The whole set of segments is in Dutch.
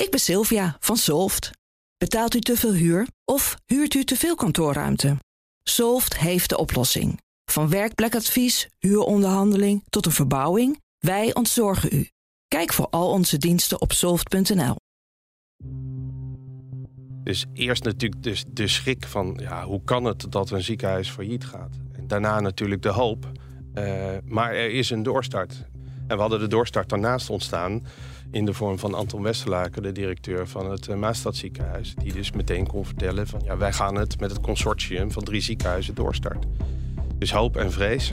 Ik ben Sylvia van Solft. Betaalt u te veel huur of huurt u te veel kantoorruimte? Solft heeft de oplossing. Van werkplekadvies, huuronderhandeling tot een verbouwing, wij ontzorgen u. Kijk voor al onze diensten op soft.nl. Dus eerst natuurlijk dus de schrik van ja, hoe kan het dat een ziekenhuis failliet gaat? En daarna natuurlijk de hoop. Uh, maar er is een doorstart. En we hadden de doorstart daarnaast ontstaan in de vorm van Anton Westerlaken, de directeur van het uh, Maastadziekenhuis. Die dus meteen kon vertellen van ja, wij gaan het met het consortium van drie ziekenhuizen doorstarten. Dus hoop en vrees.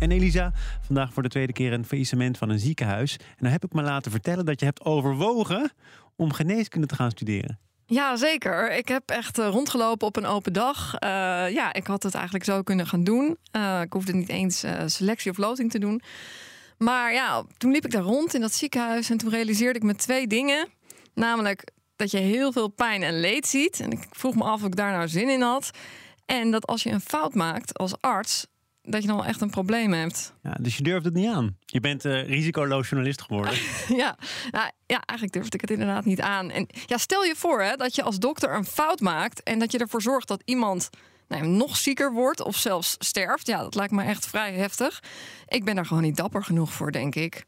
En Elisa, vandaag voor de tweede keer een faillissement van een ziekenhuis. En dan heb ik me laten vertellen dat je hebt overwogen om geneeskunde te gaan studeren. Ja, zeker. Ik heb echt eh, rondgelopen op een open dag. Uh, ja, ik had het eigenlijk zo kunnen gaan doen. Uh, ik hoefde niet eens selectie of loting te doen. Maar ja, toen liep ik daar rond in dat ziekenhuis en toen realiseerde ik me twee dingen. Namelijk dat je heel veel pijn en leed ziet. En ik vroeg me af of ik daar nou zin in had. En dat als je een fout maakt als arts, dat je dan wel echt een probleem hebt. Ja, dus je durft het niet aan. Je bent uh, risicoloos journalist geworden. ja, nou, ja, eigenlijk durfde ik het inderdaad niet aan. En ja, stel je voor hè, dat je als dokter een fout maakt en dat je ervoor zorgt dat iemand nou, nog zieker wordt of zelfs sterft. Ja, dat lijkt me echt vrij heftig. Ik ben daar gewoon niet dapper genoeg voor, denk ik.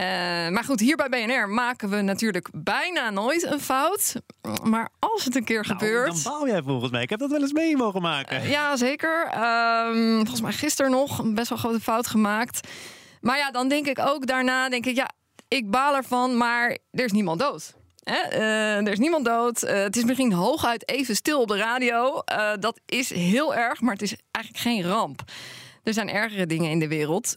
Uh, maar goed, hier bij BNR maken we natuurlijk bijna nooit een fout. Maar als het een keer nou, gebeurt. Dan bouw jij volgens mij. Ik heb dat wel eens mee mogen maken. Uh, ja, zeker. Uh, volgens mij gisteren nog een best wel grote fout gemaakt. Maar ja, dan denk ik ook daarna: denk ik, ja, ik baal ervan, maar er is niemand dood. Uh, er is niemand dood. Uh, het is misschien hooguit even stil op de radio. Uh, dat is heel erg, maar het is eigenlijk geen ramp. Er zijn ergere dingen in de wereld.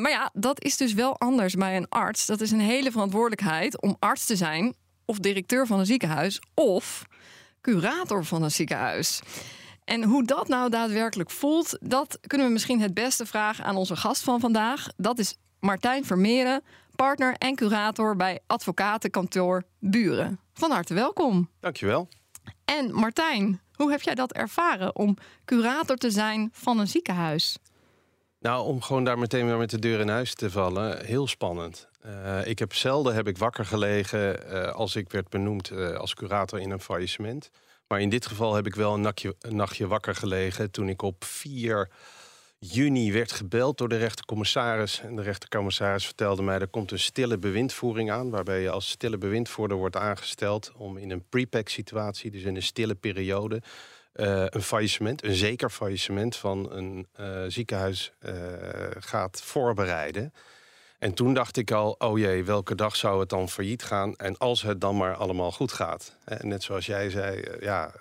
Maar ja, dat is dus wel anders bij een arts. Dat is een hele verantwoordelijkheid om arts te zijn, of directeur van een ziekenhuis, of curator van een ziekenhuis. En hoe dat nou daadwerkelijk voelt, dat kunnen we misschien het beste vragen aan onze gast van vandaag. Dat is Martijn Vermeeren, partner en curator bij advocatenkantoor Buren. Van harte welkom. Dankjewel. En Martijn, hoe heb jij dat ervaren om curator te zijn van een ziekenhuis? Nou, om gewoon daar meteen weer met de deur in huis te vallen, heel spannend. Uh, ik heb zelden heb ik wakker gelegen uh, als ik werd benoemd uh, als curator in een faillissement. Maar in dit geval heb ik wel een nachtje, een nachtje wakker gelegen toen ik op 4 juni werd gebeld door de rechtercommissaris. En de rechtercommissaris vertelde mij... er komt een stille bewindvoering aan... waarbij je als stille bewindvoerder wordt aangesteld... om in een pre-pack situatie, dus in een stille periode... Uh, een faillissement, een zeker faillissement van een uh, ziekenhuis uh, gaat voorbereiden. En toen dacht ik al, oh jee, welke dag zou het dan failliet gaan? En als het dan maar allemaal goed gaat. Net zoals jij zei, ja,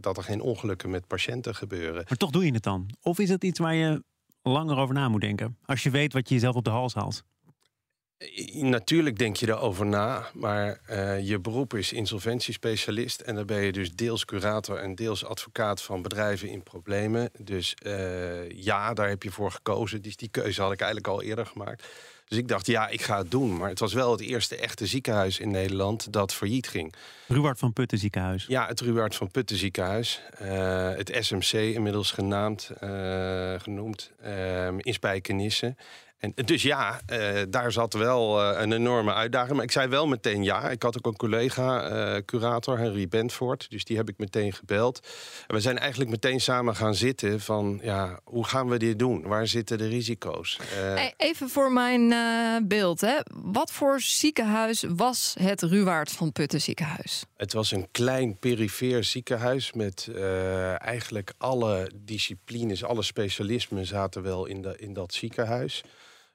dat er geen ongelukken met patiënten gebeuren. Maar toch doe je het dan? Of is het iets waar je langer over na moet denken? Als je weet wat je jezelf op de hals haalt. Natuurlijk denk je erover na, maar uh, je beroep is insolventiespecialist. En dan ben je dus deels curator en deels advocaat van bedrijven in problemen. Dus uh, ja, daar heb je voor gekozen. Dus die keuze had ik eigenlijk al eerder gemaakt. Dus ik dacht, ja, ik ga het doen. Maar het was wel het eerste echte ziekenhuis in Nederland dat failliet ging. Ruwaard van Putten ziekenhuis. Ja, het Ruwaard van Putten ziekenhuis. Uh, het SMC inmiddels genaamd, genoemd, in Spijkenisse. En, dus ja, uh, daar zat wel uh, een enorme uitdaging. Maar ik zei wel meteen ja. Ik had ook een collega, uh, curator Henry Bentford. Dus die heb ik meteen gebeld. En we zijn eigenlijk meteen samen gaan zitten van... ja, hoe gaan we dit doen? Waar zitten de risico's? Even voor mijn beeld. Hè. Wat voor ziekenhuis was het Ruwaard van Putten ziekenhuis? Het was een klein perifeer ziekenhuis... met eigenlijk alle disciplines, alle specialismen zaten wel in, de, in dat ziekenhuis...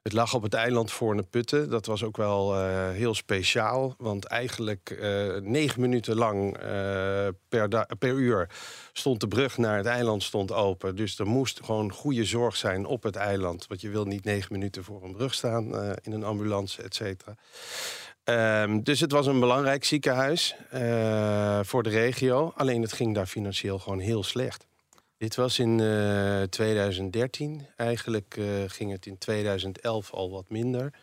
Het lag op het eiland Voorne Putten. Dat was ook wel uh, heel speciaal. Want eigenlijk uh, negen minuten lang uh, per, per uur stond de brug naar het eiland stond open. Dus er moest gewoon goede zorg zijn op het eiland. Want je wil niet negen minuten voor een brug staan in een ambulance, et cetera. Ehm, dus het was een belangrijk ziekenhuis voor de regio. Alleen het ging daar financieel gewoon heel slecht. Dit was in uh, 2013. Eigenlijk uh, ging het in 2011 al wat minder.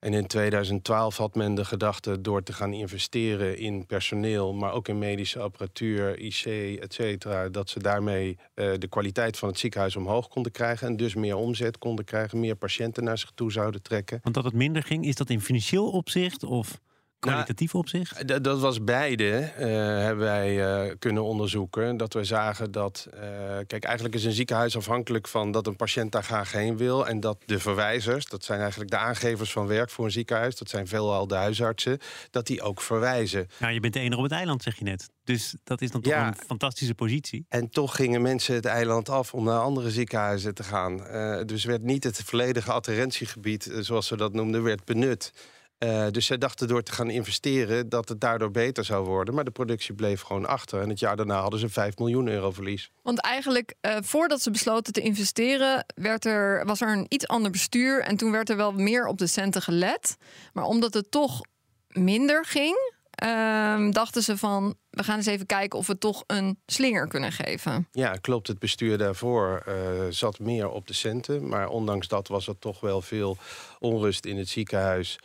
En in 2012 had men de gedachte door te gaan investeren in personeel, maar ook in medische apparatuur, IC, et cetera, dat ze daarmee uh, de kwaliteit van het ziekenhuis omhoog konden krijgen en dus meer omzet konden krijgen, meer patiënten naar zich toe zouden trekken. Want dat het minder ging, is dat in financieel opzicht of? Kwalitatief nou, opzicht? Dat was beide, uh, hebben wij uh, kunnen onderzoeken. Dat we zagen dat, uh, kijk, eigenlijk is een ziekenhuis afhankelijk van dat een patiënt daar graag heen wil. En dat de verwijzers, dat zijn eigenlijk de aangevers van werk voor een ziekenhuis, dat zijn veelal de huisartsen, dat die ook verwijzen. Nou, je bent de enige op het eiland, zeg je net. Dus dat is dan toch ja, een fantastische positie. En toch gingen mensen het eiland af om naar andere ziekenhuizen te gaan. dus werd niet het volledige adherentiegebied, zoals ze dat noemden, werd benut. Uh, dus zij dachten door te gaan investeren dat het daardoor beter zou worden. Maar de productie bleef gewoon achter. En het jaar daarna hadden ze 5 miljoen euro verlies. Want eigenlijk, uh, voordat ze besloten te investeren, werd er, was er een iets ander bestuur. En toen werd er wel meer op de centen gelet. Maar omdat het toch minder ging, uh, dachten ze van we gaan eens even kijken of we toch een slinger kunnen geven. Ja, klopt. Het bestuur daarvoor uh, zat meer op de centen. Maar ondanks dat was er toch wel veel onrust in het ziekenhuis.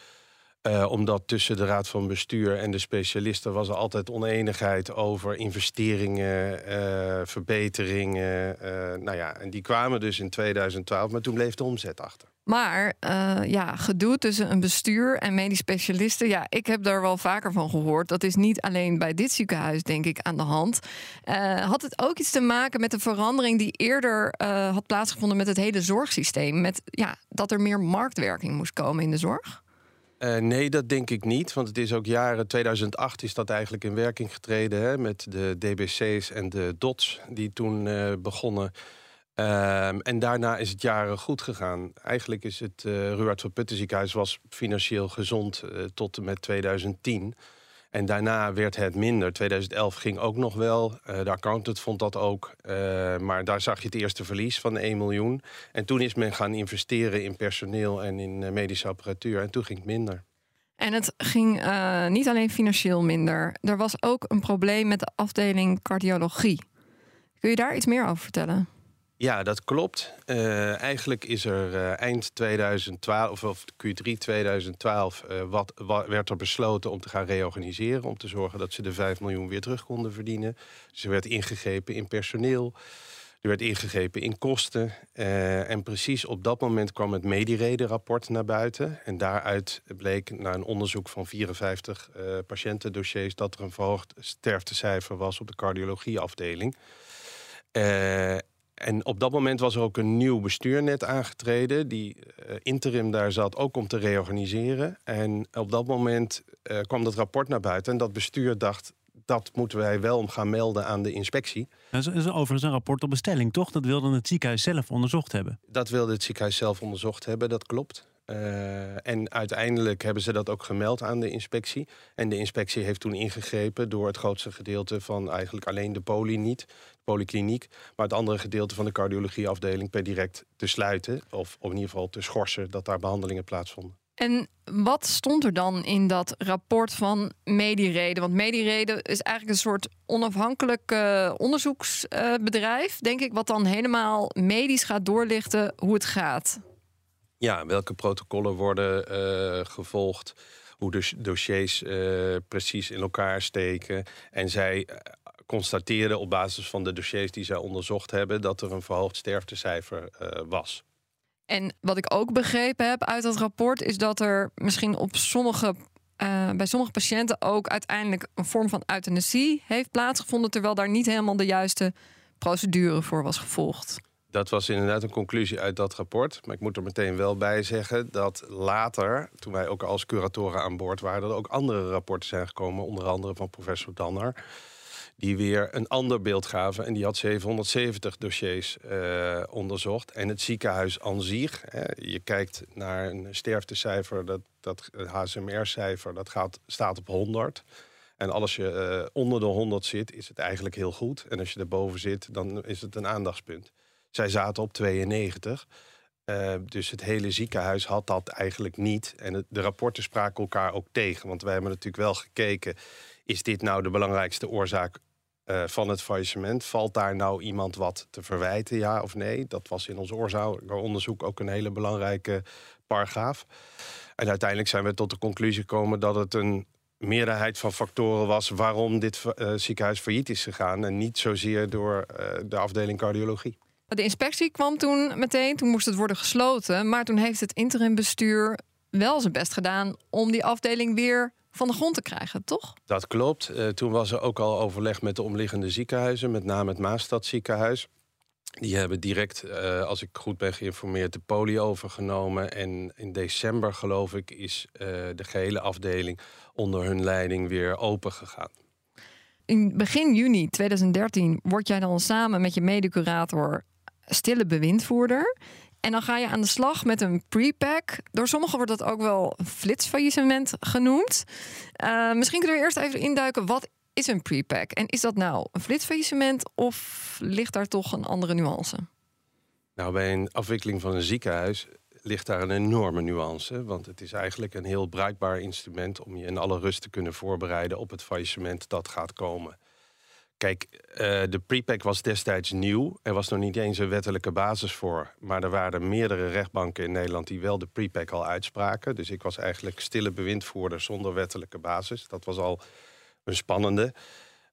Uh, omdat tussen de raad van bestuur en de specialisten was er altijd oneenigheid over investeringen, uh, verbeteringen. Uh, nou ja, en die kwamen dus in 2012, maar toen bleef de omzet achter. Maar ja, gedoe tussen een bestuur en medisch specialisten. Ja, ik heb daar wel vaker van gehoord. Dat is niet alleen bij dit ziekenhuis, denk ik, aan de hand. had het ook iets te maken met de verandering die eerder had plaatsgevonden met het hele zorgsysteem? Met ja, dat er meer marktwerking moest komen in de zorg? Uh, nee, dat denk ik niet. Want het is ook jaren 2008 is dat eigenlijk in werking getreden. Hè, met de DBC's en de DOTS die toen uh, begonnen. Uh, en daarna is het jaren goed gegaan. Eigenlijk is het uh, Ruard van Putten ziekenhuis was financieel gezond tot en met 2010. En daarna werd het minder. 2011 ging ook nog wel. Uh, de accountant vond dat ook. Uh, maar daar zag je het eerste verlies van 1 miljoen. En toen is men gaan investeren in personeel en in uh, medische apparatuur. En toen ging het minder. En het ging niet alleen financieel minder. Er was ook een probleem met de afdeling cardiologie. Kun je daar iets meer over vertellen? Ja, dat klopt. Uh, eigenlijk is er uh, eind 2012, of Q3 2012, uh, wat, werd er besloten om te gaan reorganiseren. Om te zorgen dat ze de 5 miljoen weer terug konden verdienen. Dus er werd ingegrepen in personeel. Er werd ingegrepen in kosten. En precies op dat moment kwam het Medirede-rapport naar buiten. En daaruit bleek na een onderzoek van 54 uh, patiëntendossiers... dat er een verhoogd sterftecijfer was op de cardiologieafdeling. Uh, en op dat moment was er ook een nieuw bestuur net aangetreden, die uh, interim daar zat, ook om te reorganiseren. En op dat moment uh, kwam dat rapport naar buiten en dat bestuur dacht, dat moeten wij wel om gaan melden aan de inspectie. Dat is overigens een rapport op bestelling, toch? Dat wilde het ziekenhuis zelf onderzocht hebben. Dat wilde het ziekenhuis zelf onderzocht hebben, dat klopt. Uh, en uiteindelijk hebben ze dat ook gemeld aan de inspectie. En de inspectie heeft toen ingegrepen door het grootste gedeelte van eigenlijk alleen de poli niet, de polykliniek, maar het andere gedeelte van de cardiologieafdeling per direct te sluiten. Of, in ieder geval te schorsen dat daar behandelingen plaatsvonden. En wat stond er dan in dat rapport van Medireden? Want Medireden is eigenlijk een soort onafhankelijk uh, onderzoeksbedrijf, denk ik, wat dan helemaal medisch gaat doorlichten hoe het gaat. Ja, welke protocollen worden uh, gevolgd, hoe de dossiers uh, precies in elkaar steken. En zij uh, constateerden op basis van de dossiers die zij onderzocht hebben dat er een verhoogd sterftecijfer was. En wat ik ook begrepen heb uit dat rapport is dat er misschien op sommige bij sommige patiënten ook uiteindelijk een vorm van euthanasie heeft plaatsgevonden, terwijl daar niet helemaal de juiste procedure voor was gevolgd. Dat was inderdaad een conclusie uit dat rapport. Maar ik moet er meteen wel bij zeggen dat later, toen wij ook als curatoren aan boord waren, er ook andere rapporten zijn gekomen, onder andere van professor Danner. Die weer een ander beeld gaven. En die had 770 dossiers uh, onderzocht. En het ziekenhuis aan je kijkt naar een sterftecijfer, dat, dat HSMR-cijfer, dat staat op 100. En als je uh, onder de 100 zit, is het eigenlijk heel goed. En als je erboven zit, dan is het een aandachtspunt. Zij zaten op 92. Uh, dus het hele ziekenhuis had dat eigenlijk niet. En de rapporten spraken elkaar ook tegen. Want wij hebben natuurlijk wel gekeken: is dit nou de belangrijkste oorzaak uh, van het faillissement? Valt daar nou iemand wat te verwijten, ja of nee? Dat was in ons onderzoek ook een hele belangrijke paragraaf. En uiteindelijk zijn we tot de conclusie gekomen dat het een meerderheid van factoren was waarom dit uh, ziekenhuis failliet is gegaan. En niet zozeer door de afdeling cardiologie. De inspectie kwam toen meteen, toen moest het worden gesloten. Maar toen heeft het interimbestuur wel zijn best gedaan om die afdeling weer van de grond te krijgen, toch? Dat klopt. Uh, toen was er ook al overleg met de omliggende ziekenhuizen, met name het Maastad ziekenhuis. Die hebben direct, uh, als ik goed ben geïnformeerd, de poli overgenomen. En in december, geloof ik, is uh, de gehele afdeling onder hun leiding weer open gegaan. In begin juni 2013 word jij dan samen met je medecurator stille bewindvoerder. En dan ga je aan de slag met een prepack. Door sommigen wordt dat ook wel flitsfaillissement genoemd. Uh, misschien kunnen we eerst even induiken. Wat is een prepack? En is dat nou een flitsfaillissement of ligt daar toch een andere nuance? Nou, bij een afwikkeling van een ziekenhuis ligt daar een enorme nuance. Want het is eigenlijk een heel bruikbaar instrument om je in alle rust te kunnen voorbereiden op het faillissement dat gaat komen. Kijk, uh, de prepack was destijds nieuw. Er was nog niet eens een wettelijke basis voor. Maar er waren meerdere rechtbanken in Nederland die wel de prepack al uitspraken. Dus ik was eigenlijk stille bewindvoerder zonder wettelijke basis. Dat was al een spannende.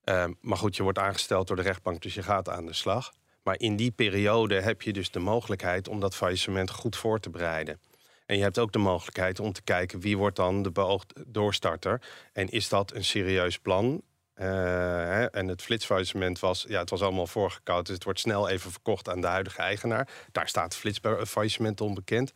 Uh, maar goed, je wordt aangesteld door de rechtbank, dus je gaat aan de slag. Maar in die periode heb je dus de mogelijkheid om dat faillissement goed voor te bereiden. En je hebt ook de mogelijkheid om te kijken wie wordt dan de beoogd doorstarter. En is dat een serieus plan? Uh, en het flitsfaillissement was, ja, het was allemaal voorgekoud. Dus het wordt snel even verkocht aan de huidige eigenaar. Daar staat flitsfaillissement onbekend.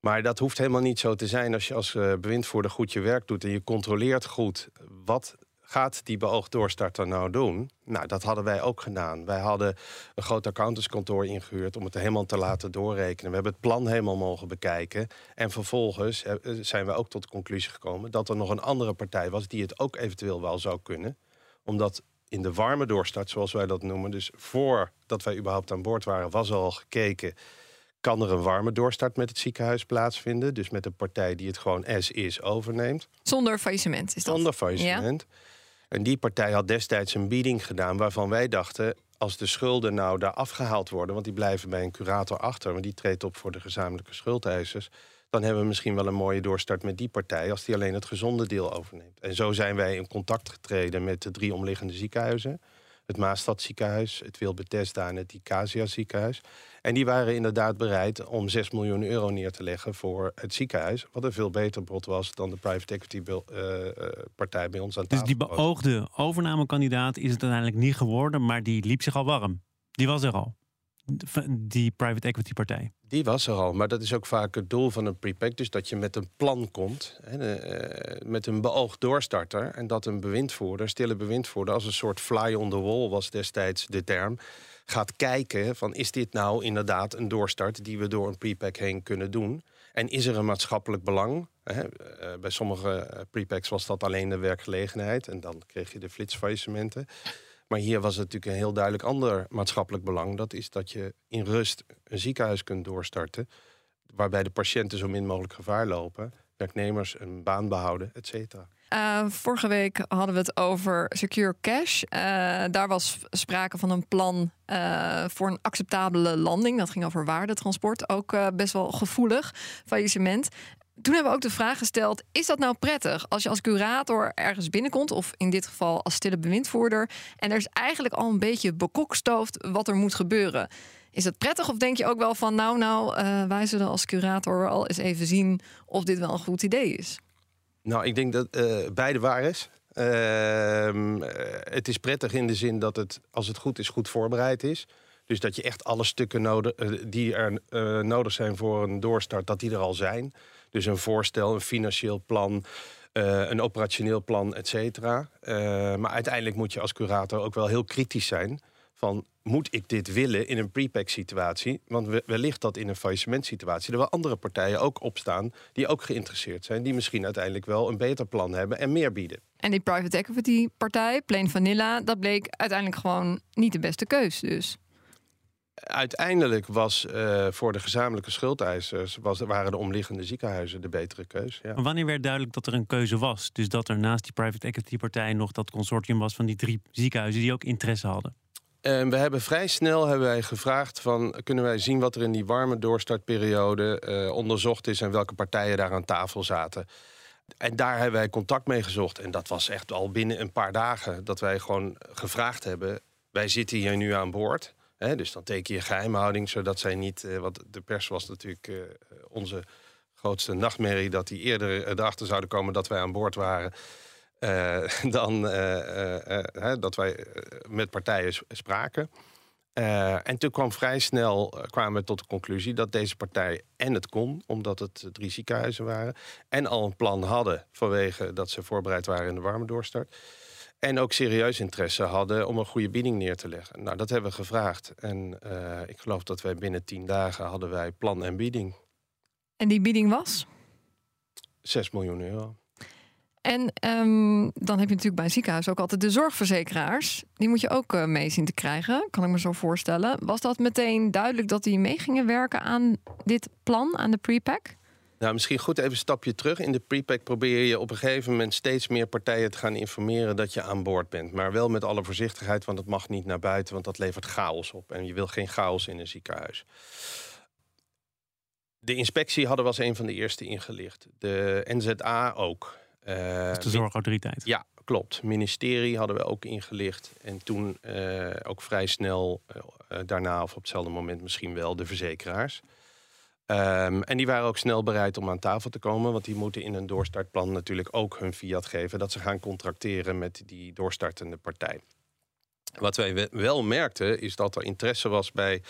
Maar dat hoeft helemaal niet zo te zijn als je als uh, bewindvoerder goed je werk doet en je controleert goed wat gaat die beoogd doorstarter nou doen? Nou, dat hadden wij ook gedaan. Wij hadden een groot accountantskantoor ingehuurd om het helemaal te laten doorrekenen. We hebben het plan helemaal mogen bekijken. En vervolgens eh, zijn we ook tot de conclusie gekomen dat er nog een andere partij was die het ook eventueel wel zou kunnen. Omdat in de warme doorstart, zoals wij dat noemen, dus voordat wij überhaupt aan boord waren, was al gekeken kan er een warme doorstart met het ziekenhuis plaatsvinden. Dus met een partij die het gewoon as is overneemt. Zonder faillissement is dat? Zonder faillissement. Ja. En die partij had destijds een bieding gedaan waarvan wij dachten... als de schulden nou daar afgehaald worden... want die blijven bij een curator achter... maar die treedt op voor de gezamenlijke schuldeisers... dan hebben we misschien wel een mooie doorstart met die partij... als die alleen het gezonde deel overneemt. En zo zijn wij in contact getreden met de drie omliggende ziekenhuizen het Maastad ziekenhuis, het Wil Bethesda en het Icasia ziekenhuis. En die waren inderdaad bereid om 6 miljoen euro neer te leggen voor het ziekenhuis. Wat een veel beter bod was dan de private equity uh, partij bij ons aan tafel. Dus die beoogde overnamekandidaat is het uiteindelijk niet geworden, maar die liep zich al warm. Die was er al die private equity partij? Die was er al, maar dat is ook vaak het doel van een prepack. Dus dat je met een plan komt, hè, uh, met een beoogd doorstarter. En dat een bewindvoerder, stille bewindvoerder, als een soort fly on the wall was destijds de term. Gaat kijken van is dit nou inderdaad een doorstart die we door een prepack heen kunnen doen? En is er een maatschappelijk belang? Uh, bij sommige eh, prepacks was dat alleen de werkgelegenheid. En dan kreeg je de flitsfaillissementen. Maar hier was het natuurlijk een heel duidelijk ander maatschappelijk belang. Dat is dat je in rust een ziekenhuis kunt doorstarten. Waarbij de patiënten zo min mogelijk gevaar lopen. Werknemers een baan behouden, et cetera. Uh, vorige week hadden we het over Secure Cash. Uh, daar was sprake van een plan uh, voor een acceptabele landing. Dat ging over waardetransport, ook best wel gevoelig faillissement toen hebben we ook de vraag gesteld: is dat nou prettig als je als curator ergens binnenkomt, of in dit geval als stille bewindvoerder, en er is eigenlijk al een beetje bekokstoofd wat er moet gebeuren? Is dat prettig of denk je ook wel van, nou, nou, wij zullen als curator al eens even zien of dit wel een goed idee is? Nou, ik denk dat uh, beide waar is. Uh, het is prettig in de zin dat het, als het goed is, goed voorbereid is. Dus dat je echt alle stukken nodig, die er nodig zijn voor een doorstart, dat die er al zijn. Dus een voorstel, een financieel plan, een operationeel plan, et cetera. Maar uiteindelijk moet je als curator ook wel heel kritisch zijn van moet ik dit willen in een prepack situatie? Want wellicht dat in een faillissement situatie er wel andere partijen ook opstaan die ook geïnteresseerd zijn, die misschien uiteindelijk wel een beter plan hebben en meer bieden. En die private equity partij, Plain Vanilla, dat bleek uiteindelijk gewoon niet de beste keus dus. Uiteindelijk was uh, voor de gezamenlijke schuldeisers was, waren de omliggende ziekenhuizen de betere keus. Ja. Wanneer werd duidelijk dat er een keuze was? Dus dat er naast die private equity partij nog dat consortium was van die drie ziekenhuizen die ook interesse hadden? En we hebben vrij snel hebben wij gevraagd van kunnen wij zien wat er in die warme doorstartperiode uh, onderzocht is en welke partijen daar aan tafel zaten. En daar hebben wij contact mee gezocht. En dat was echt al binnen een paar dagen dat wij gewoon gevraagd hebben: wij zitten hier nu aan boord. Hè, dus dan teken je geheimhouding, zodat zij niet. Uh, want de pers was natuurlijk uh, onze grootste nachtmerrie dat die eerder erachter zouden komen dat wij aan boord waren. Uh, dan dat wij met partijen spraken. en toen kwam vrij snel kwamen we tot de conclusie dat deze partij en het kon, omdat het drie ziekenhuizen waren, en al een plan hadden vanwege dat ze voorbereid waren in de warme doorstart. En ook serieus interesse hadden om een goede bieding neer te leggen. Nou, dat hebben we gevraagd. En uh, ik geloof dat wij binnen tien dagen hadden wij plan en bieding. En die bieding was? 6 miljoen euro. En um, dan heb je natuurlijk bij een ziekenhuis ook altijd de zorgverzekeraars. Die moet je ook uh, mee zien te krijgen, kan ik me zo voorstellen. Was dat meteen duidelijk dat die mee gingen werken aan dit plan, aan de prepack? Nou, misschien goed even een stapje terug. In de prepack probeer je op een gegeven moment steeds meer partijen te gaan informeren dat je aan boord bent. Maar wel met alle voorzichtigheid, want het mag niet naar buiten, want dat levert chaos op. En je wil geen chaos in een ziekenhuis. De inspectie hadden we als een van de eerste ingelicht. De NZA ook. Uh, de zorgautoriteit. Ja, klopt. Ministerie hadden we ook ingelicht. En toen uh, ook vrij snel uh, daarna, of op hetzelfde moment misschien wel, de verzekeraars. Um, en die waren ook snel bereid om aan tafel te komen. Want die moeten in een doorstartplan natuurlijk ook hun fiat geven. Dat ze gaan contracteren met die doorstartende partij. Wat wij wel merkten is dat er interesse was bij.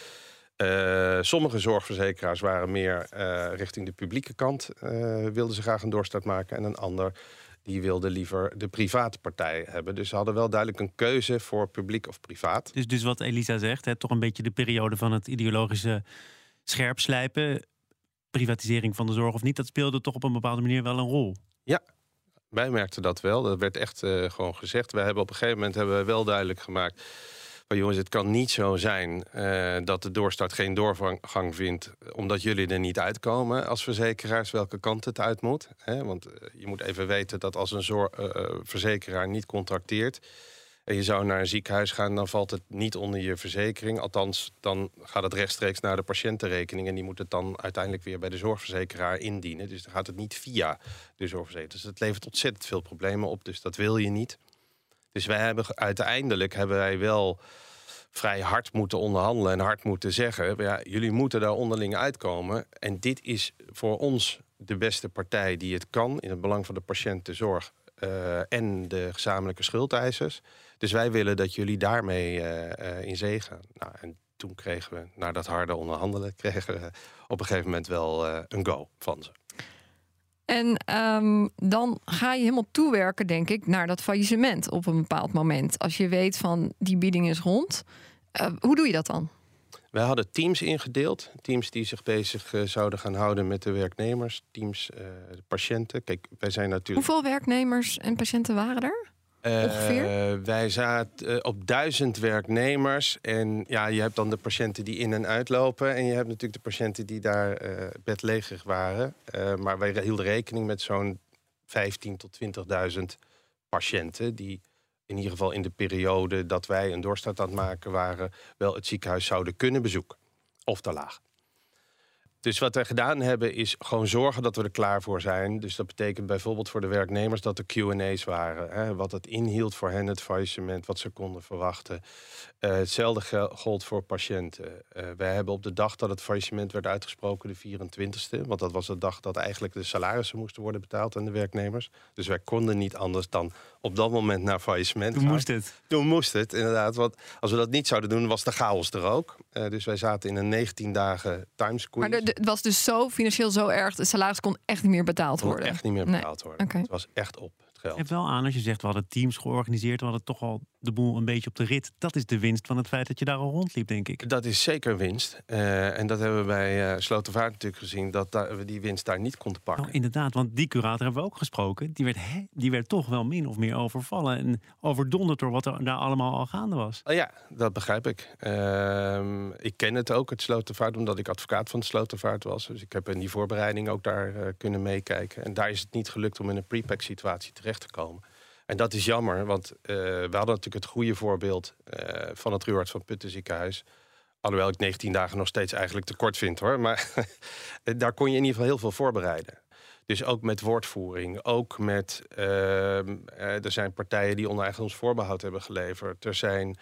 Uh, sommige zorgverzekeraars waren meer uh, richting de publieke kant. Uh, wilden ze graag een doorstart maken. En een ander die wilde liever de private partij hebben. Dus ze hadden wel duidelijk een keuze voor publiek of privaat. Dus, dus wat Elisa zegt, hè, toch een beetje de periode van het ideologische scherp slijpen, privatisering van de zorg of niet, dat speelde toch op een bepaalde manier wel een rol. Ja, wij merkten dat wel. Dat werd echt gewoon gezegd. Wij hebben op een gegeven moment hebben we wel duidelijk gemaakt. Maar jongens, het kan niet zo zijn uh, dat de doorstart geen doorgang vindt. omdat jullie er niet uitkomen als verzekeraars, welke kant het uit moet. Hè? Want uh, je moet even weten dat als een verzekeraar niet contracteert en je zou naar een ziekenhuis gaan, dan valt het niet onder je verzekering. Althans, dan gaat het rechtstreeks naar de patiëntenrekening. En die moet het dan uiteindelijk weer bij de zorgverzekeraar indienen. Dus dan gaat het niet via de zorgverzekeraar. Dus het levert ontzettend veel problemen op. Dus dat wil je niet. Dus wij hebben uiteindelijk hebben wij wel vrij hard moeten onderhandelen en hard moeten zeggen: ja, jullie moeten daar onderling uitkomen. En dit is voor ons de beste partij die het kan in het belang van de patiëntenzorg uh, en de gezamenlijke schuldeisers. Dus wij willen dat jullie daarmee uh, in zee gaan. Nou, en toen kregen we, na dat harde onderhandelen, kregen we op een gegeven moment wel een go van ze. En um, dan ga je helemaal toewerken, denk ik, naar dat faillissement op een bepaald moment. Als je weet van die bieding is rond. Uh, hoe doe je dat dan? Wij hadden teams ingedeeld. Teams die zich bezig uh, zouden gaan houden met de werknemers. Teams, uh, de patiënten. Kijk, wij zijn natuurlijk. Hoeveel werknemers en patiënten waren er? Uh, wij zaten op duizend werknemers. En ja, je hebt dan de patiënten die in en uitlopen. En je hebt natuurlijk de patiënten die daar uh, bedlegerig waren. Maar wij hielden rekening met zo'n 15.000 tot 20.000 patiënten. Die in ieder geval in de periode dat wij een doorstart aan het maken waren, wel het ziekenhuis zouden kunnen bezoeken. Of te laag. Dus wat wij gedaan hebben is gewoon zorgen dat we er klaar voor zijn. Dus dat betekent bijvoorbeeld voor de werknemers dat er Q&A's waren. Hè, wat het inhield voor hen, het faillissement, wat ze konden verwachten. Uh, hetzelfde gold voor patiënten. Uh, wij hebben op de dag dat het faillissement werd uitgesproken, de 24e... want dat was de dag dat eigenlijk de salarissen moesten worden betaald aan de werknemers. Dus wij konden niet anders dan op dat moment naar faillissement Toen gaan. moest het. Toen moest het, inderdaad. Want als we dat niet zouden doen, was de chaos er ook. Uh, dus wij zaten in een 19 dagen timesqueeze. Maar het was dus zo financieel zo erg, de salaris kon echt niet meer betaald worden? Kon echt niet meer betaald nee. worden. Okay. Het was echt op. het geld. Ik heb wel aan als je zegt, we hadden teams georganiseerd, we hadden toch al de boel een beetje op de rit. Dat is de winst van het feit dat je daar al rondliep, denk ik. Dat is zeker winst. Uh, en dat hebben we bij uh, Slotervaart natuurlijk gezien, dat daar, we die winst daar niet konden pakken. Nou, inderdaad, want die curator hebben we ook gesproken. Die werd, hè, die werd toch wel min of meer overvallen en overdonderd door wat er daar allemaal al gaande was. Oh ja, dat begrijp ik. Uh, ik ken het ook, het Slotervaart, omdat ik advocaat van het Slotervaart was. Dus ik heb in die voorbereiding ook daar uh, kunnen meekijken. En daar is het niet gelukt om in een prepack situatie terecht te komen. En dat is jammer, want uh, we hadden natuurlijk het goede voorbeeld uh, van het Ruwaard van Putten ziekenhuis. Alhoewel ik 19 dagen nog steeds eigenlijk te kort vind hoor. Maar daar kon je in ieder geval heel veel voorbereiden. Dus ook met woordvoering, ook met. Uh, er zijn partijen die onder ons voorbehoud hebben geleverd. Er zijn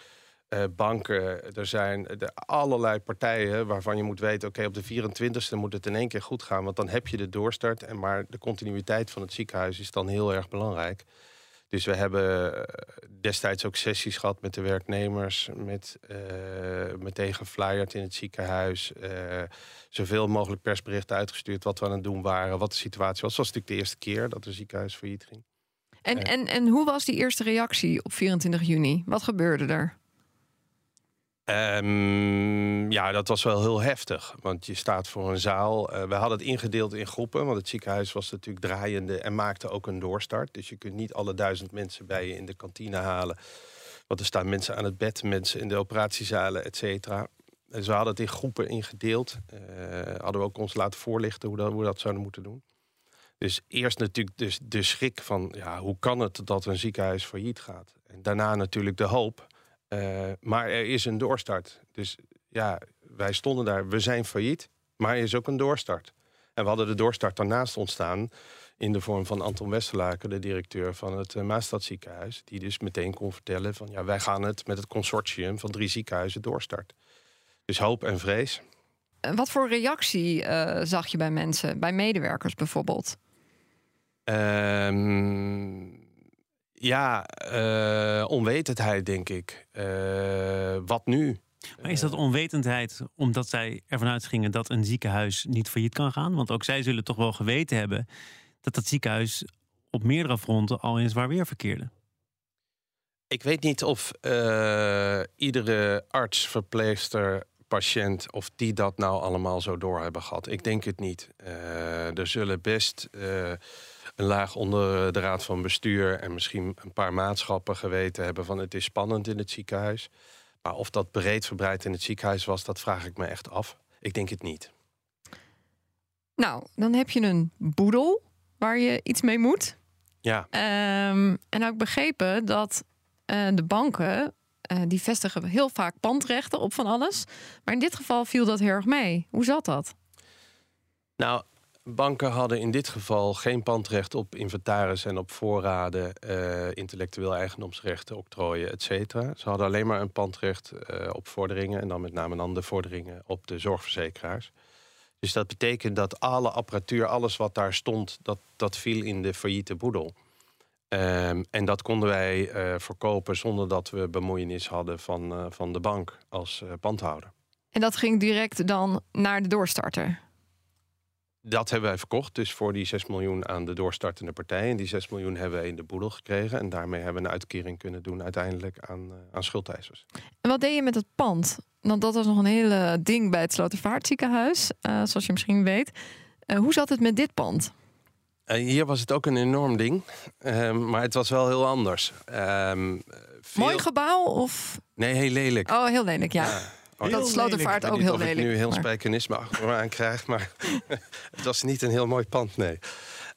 banken, er zijn de allerlei partijen waarvan je moet weten: oké, op de 24e moet het in één keer goed gaan. Want dan heb je de doorstart. En maar de continuïteit van het ziekenhuis is dan heel erg belangrijk. Dus we hebben destijds ook sessies gehad met de werknemers, met uh, meteen geflyerd in het ziekenhuis, uh, zoveel mogelijk persberichten uitgestuurd wat we aan het doen waren, wat de situatie was. Het was natuurlijk de eerste keer dat het ziekenhuis failliet ging. En, en, en hoe was die eerste reactie op 24 juni? Wat gebeurde er? Um, ja, dat was wel heel heftig. Want je staat voor een zaal. Uh, we hadden het ingedeeld in groepen. Want het ziekenhuis was natuurlijk draaiende en maakte ook een doorstart. Dus je kunt niet alle duizend mensen bij je in de kantine halen. Want er staan mensen aan het bed, mensen in de operatiezalen, et cetera. Dus we hadden het in groepen ingedeeld. Uh, hadden we ook ons laten voorlichten hoe, dat, hoe we dat zouden moeten doen. Dus eerst natuurlijk dus de schrik van... Ja, hoe kan het dat een ziekenhuis failliet gaat? En daarna natuurlijk de hoop... Uh, maar er is een doorstart. Dus ja, wij stonden daar. We zijn failliet, maar er is ook een doorstart. En we hadden de doorstart daarnaast ontstaan in de vorm van Anton Westerlaken, de directeur van het uh, Maastadziekenhuis, die dus meteen kon vertellen van ja, wij gaan het met het consortium van drie ziekenhuizen doorstart. Dus hoop en vrees. Wat voor reactie uh, zag je bij mensen, bij medewerkers bijvoorbeeld? Um, ja, uh, onwetendheid, denk ik. Uh, wat nu? Maar is dat onwetendheid omdat zij ervan uitgingen dat een ziekenhuis niet failliet kan gaan? Want ook zij zullen toch wel geweten hebben dat dat ziekenhuis op meerdere fronten al in zwaar weer verkeerde. Ik weet niet of uh, iedere arts, verpleegster, patiënt, of die dat nou allemaal zo door hebben gehad. Ik denk het niet. er zullen best een laag onder de raad van bestuur en misschien een paar maatschappen geweten hebben van het is spannend in het ziekenhuis. Maar of dat breed verbreid in het ziekenhuis was, dat vraag ik me echt af. Ik denk het niet. Nou, dan heb je een boedel waar je iets mee moet. Ja. Um, en ook begrepen dat uh, de banken uh, die vestigen heel vaak pandrechten op van alles. Maar in dit geval viel dat heel erg mee. Hoe zat dat? Nou, Banken hadden in dit geval geen pandrecht op inventaris en op voorraden, uh, intellectueel eigendomsrechten, octrooien, et. Ze hadden alleen maar een pandrecht uh, op vorderingen en dan met name dan de vorderingen op de zorgverzekeraars. Dus dat betekent dat alle apparatuur, alles wat daar stond, dat, dat viel in de failliete boedel. Um, en dat konden wij uh, verkopen zonder dat we bemoeienis hadden van, van de bank als pandhouder. En dat ging direct dan naar de doorstarter? Dat hebben wij verkocht, dus voor die 6 miljoen aan de doorstartende partij. En die 6 miljoen hebben wij in de boedel gekregen. En daarmee hebben we een uitkering kunnen doen uiteindelijk aan, uh, aan schuldeisers. En wat deed je met het pand? Want dat was nog een hele ding bij het Slotervaartziekenhuis, uh, zoals je misschien weet. Uh, hoe zat het met dit pand? hier was het ook een enorm ding, ehm, maar het was wel heel anders. Veel... Mooi gebouw of? Nee, heel lelijk. Oh, heel lelijk, ja. ja. Oh, dat Slotervaart ook heel lelijk. Ik nu heel maar... spijkenisme achter me aan krijg, maar het was niet een heel mooi pand, nee.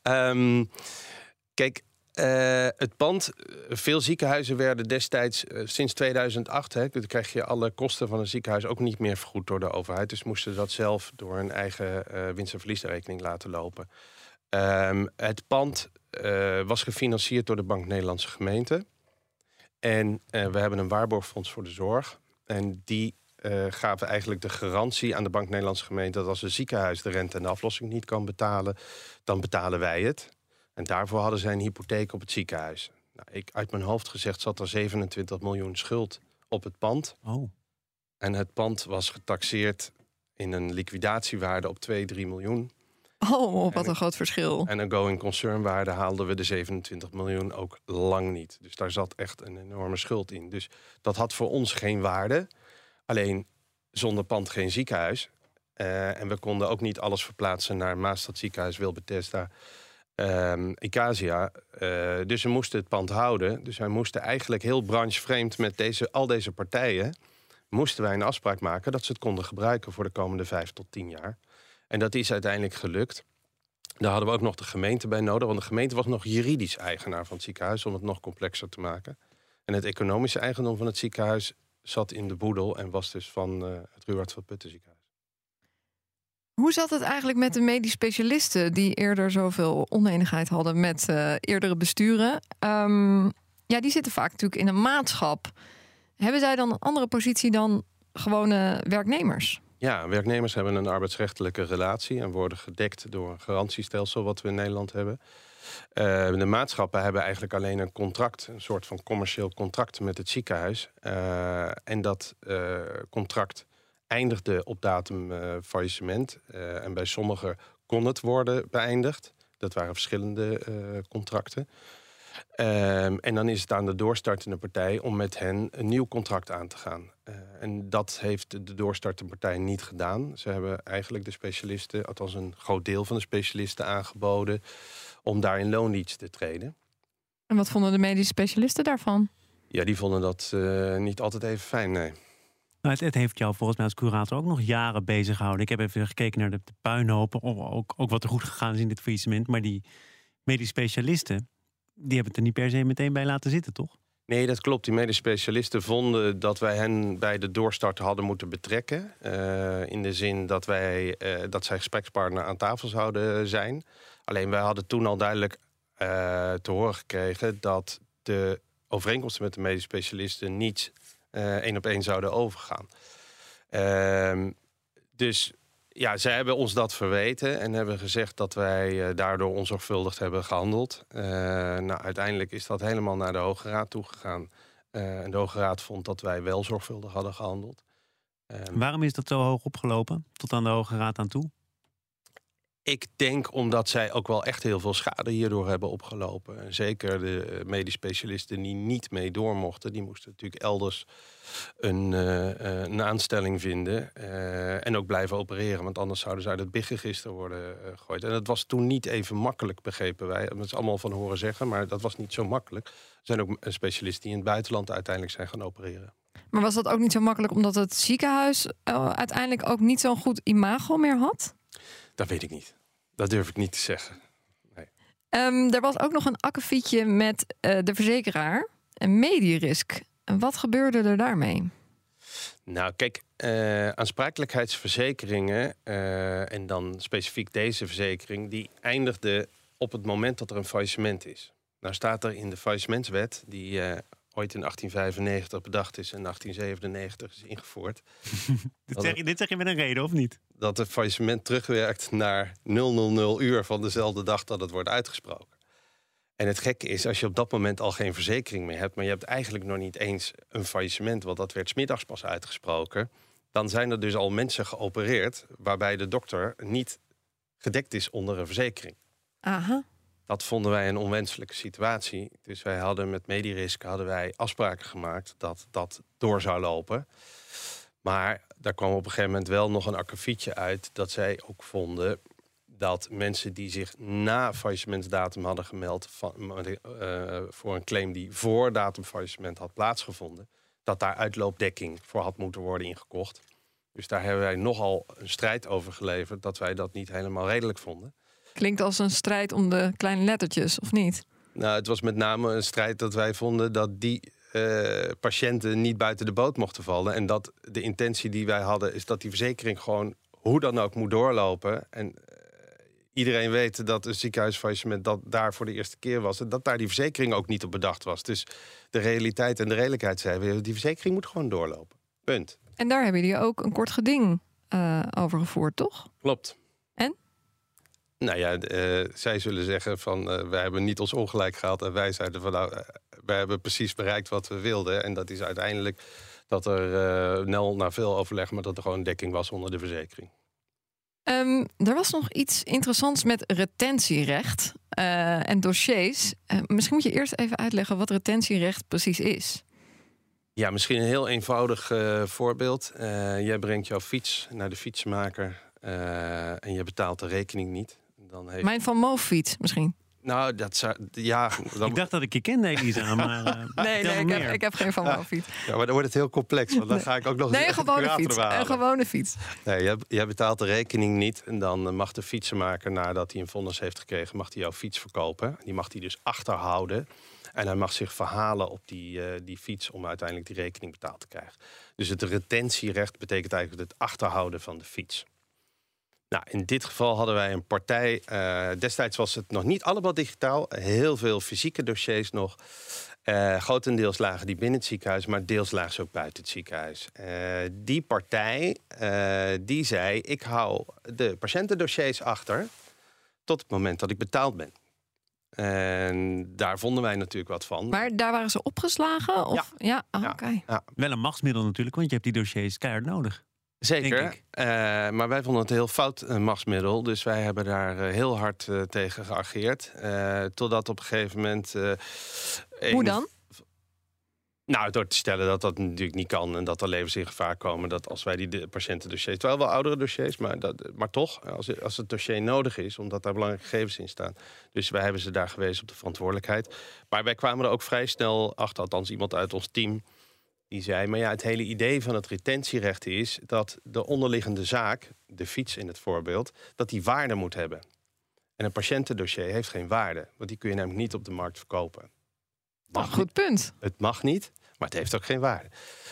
Um, kijk, uh, het pand, veel ziekenhuizen werden destijds uh, sinds 2008, hè, dan krijg je alle kosten van een ziekenhuis ook niet meer vergoed door de overheid. Dus moesten dat zelf door een eigen uh, winst- en verliesrekening laten lopen. Um, het pand was gefinancierd door de Bank Nederlandse Gemeente. En we hebben een waarborgfonds voor de zorg. En die uh, gaven eigenlijk de garantie aan de Bank Nederlandse Gemeente dat als een ziekenhuis de rente en de aflossing niet kan betalen, dan betalen wij het. En daarvoor hadden zij een hypotheek op het ziekenhuis. Nou, ik, uit mijn hoofd gezegd zat er 27 miljoen schuld op het pand. Oh. En het pand was getaxeerd in een liquidatiewaarde op 2, 3 miljoen. Oh, wat En- een groot verschil. En een going concern waarde haalden we de 27 miljoen ook lang niet. Dus daar zat echt een enorme schuld in. Dus dat had voor ons geen waarde. Alleen zonder pand geen ziekenhuis. Eh, en we konden ook niet alles verplaatsen naar Maastad ziekenhuis, Wilbethesda, ehm Icasia. Eh, dus we moesten het pand houden. Dus wij moesten eigenlijk heel branchevreemd met deze, al deze partijen... moesten wij een afspraak maken dat ze het konden gebruiken... voor de komende vijf tot tien jaar. En dat is uiteindelijk gelukt. Daar hadden we ook nog de gemeente bij nodig. Want de gemeente was nog juridisch eigenaar van het ziekenhuis... om het nog complexer te maken. En het economische eigendom van het ziekenhuis zat in de boedel... en was dus van eh, het Ruwaard van Putten ziekenhuis. Hoe zat het eigenlijk met de medisch specialisten die eerder zoveel oneenigheid hadden met eh, eerdere besturen? Ehm, ja, die zitten vaak natuurlijk in een maatschap. Hebben zij dan een andere positie dan gewone werknemers? Ja, werknemers hebben een arbeidsrechtelijke relatie... en worden gedekt door een garantiestelsel wat we in Nederland hebben. Eh, de maatschappen hebben eigenlijk alleen een contract... een soort van commercieel contract met het ziekenhuis. Eh, en dat eh, contract eindigde op datum faillissement. En bij sommigen kon het worden beëindigd. Dat waren verschillende contracten. Ehm, en dan is het aan de doorstartende partij om met hen een nieuw contract aan te gaan. En dat heeft de doorstartende partij niet gedaan. Ze hebben eigenlijk de specialisten, althans een groot deel van de specialisten, aangeboden om daar in loondienst te treden. En wat vonden de medisch specialisten daarvan? Ja, die vonden dat eh, niet altijd even fijn, nee. Nou, het, het heeft jou volgens mij als curator ook nog jaren bezig gehouden. Ik heb even gekeken naar de, de puinhopen, ook, ook wat er goed gegaan is in dit faillissement. Maar die medisch specialisten, die hebben het er niet per se meteen bij laten zitten, toch? Nee, dat klopt. Die medisch specialisten vonden dat wij hen bij de doorstart hadden moeten betrekken. Eh, in de zin dat, wij, eh, dat zij gesprekspartner aan tafel zouden zijn. Alleen wij hadden toen al duidelijk eh, te horen gekregen dat de overeenkomsten met de medisch specialisten niet eh, één op één zouden overgaan. Ehm, dus ja, zij hebben ons dat verweten en hebben gezegd dat wij eh, daardoor onzorgvuldig hebben gehandeld. Eh, nou, uiteindelijk is dat helemaal naar de Hoge Raad toegegaan. En de Hoge Raad vond dat wij wel zorgvuldig hadden gehandeld. Ehm, Waarom is dat zo hoog opgelopen, tot aan de Hoge Raad aan toe? Ik denk omdat zij ook wel echt heel veel schade hierdoor hebben opgelopen. En zeker de eh, medisch specialisten die niet mee door mochten, die moesten natuurlijk elders een, eh, eh, een aanstelling vinden. en ook blijven opereren, want anders zouden ze uit het BIG-register worden eh, gegooid. En dat was toen niet even makkelijk, begrepen wij. Dat is allemaal van horen zeggen, maar dat was niet zo makkelijk. Er zijn ook specialisten die in het buitenland uiteindelijk zijn gaan opereren. Maar was dat ook niet zo makkelijk omdat het ziekenhuis uiteindelijk ook niet zo'n goed imago meer had? Dat weet ik niet. Dat durf ik niet te zeggen. Ehm, er was ook nog een akkefietje met eh, de verzekeraar, een Medirisk. En wat gebeurde er daarmee? Nou, kijk, eh, aansprakelijkheidsverzekeringen, eh, en dan specifiek deze verzekering, die eindigde op het moment dat er een faillissement is. Nou staat er in de faillissementswet, die eh, ooit in 1895 bedacht is en 1897 is ingevoerd, Dit zeg, je, dit zeg je met een reden, of niet? dat het faillissement terugwerkt naar 000 uur van dezelfde dag dat het wordt uitgesproken. En het gekke is, als je op dat moment al geen verzekering meer hebt, maar je hebt eigenlijk nog niet eens een faillissement, want dat werd 's middags pas uitgesproken, dan zijn er dus al mensen geopereerd waarbij de dokter niet gedekt is onder een verzekering. Aha. Dat vonden wij een onwenselijke situatie. Dus wij hadden met Medirisk hadden wij afspraken gemaakt dat dat door zou lopen. Maar daar kwam op een gegeven moment wel nog een akkefietje uit dat zij ook vonden dat mensen die zich na faillissementsdatum hadden gemeld van, eh, voor een claim die voor datum faillissement had plaatsgevonden, dat daar uitloopdekking voor had moeten worden ingekocht. Dus daar hebben wij nogal een strijd over geleverd dat wij dat niet helemaal redelijk vonden. Klinkt als een strijd om de kleine lettertjes, of niet? Nou, het was met name een strijd dat wij vonden dat die eh, patiënten niet buiten de boot mochten vallen. En dat de intentie die wij hadden is dat die verzekering gewoon hoe dan ook moet doorlopen. En eh, iedereen weet dat een ziekenhuisfaillissement dat daar voor de eerste keer was. En dat daar die verzekering ook niet op bedacht was. Dus de realiteit en de redelijkheid zeiden, die verzekering moet gewoon doorlopen. Punt. En daar hebben jullie ook een kort geding eh, over gevoerd, toch? Klopt. Nou ja, eh, zij zullen zeggen van eh, wij hebben niet ons ongelijk gehad. En wij zeiden van nou, eh, wij hebben precies bereikt wat we wilden. En dat is uiteindelijk dat er, eh nel na veel overleg, maar dat er gewoon dekking was onder de verzekering. Ehm, er was nog iets interessants met retentierecht eh, en dossiers. Eh, misschien moet je eerst even uitleggen wat retentierecht precies is. Ja, misschien een heel eenvoudig eh, voorbeeld. Eh, jij brengt jouw fiets naar de fietsmaker eh, en je betaalt de rekening niet. Dan heeft... Mijn Van Moof fiets misschien. Nou, dat zou... Ja, dan... Ik dacht dat ik je kende, Elisa, maar uh, Nee, nee ik, heb, ik heb geen Van fiets. ja, maar dan wordt het heel complex. Want dan ga ik ook nog Nee, een gewone fiets. Een gewone fiets. Nee, jij, jij betaalt de rekening niet. En dan eh, mag de fietsenmaker, nadat hij een vonnis heeft gekregen, mag hij jouw fiets verkopen. Die mag hij dus achterhouden. En hij mag zich verhalen op die, eh, die fiets om uiteindelijk die rekening betaald te krijgen. Dus het retentierecht betekent eigenlijk het achterhouden van de fiets. Nou, in dit geval hadden wij een partij. eh, destijds was het nog niet allemaal digitaal. Heel veel fysieke dossiers nog. Eh, grotendeels lagen die binnen het ziekenhuis, maar deels lagen ze ook buiten het ziekenhuis. Eh, die partij eh, die zei: Ik hou de patiëntendossiers achter tot het moment dat ik betaald ben. En daar vonden wij natuurlijk wat van. Maar daar waren ze opgeslagen? Of? Ja, Ja. oké. wel een machtsmiddel natuurlijk, want je hebt die dossiers keihard nodig. Zeker. Eh, maar wij vonden het een heel fout eh, machtsmiddel. Dus wij hebben daar eh, heel hard tegen geageerd. Totdat op een gegeven moment. Hoe een- dan? Nou, door te stellen dat dat natuurlijk niet kan en dat er levens in gevaar komen. Dat als wij die patiëntendossiers, terwijl wel oudere dossiers, maar, dat, maar toch, als, als het dossier nodig is, omdat daar belangrijke gegevens in staan. Dus wij hebben ze daar gewezen op de verantwoordelijkheid. Maar wij kwamen er ook vrij snel achter, althans iemand uit ons team, die zei: Maar ja, het hele idee van het retentierecht is dat de onderliggende zaak, de fiets in het voorbeeld, dat die waarde moet hebben. En een patiëntendossier heeft geen waarde, want die kun je namelijk niet op de markt verkopen. Nou, goed punt. Het mag niet, maar het heeft ook geen waarde.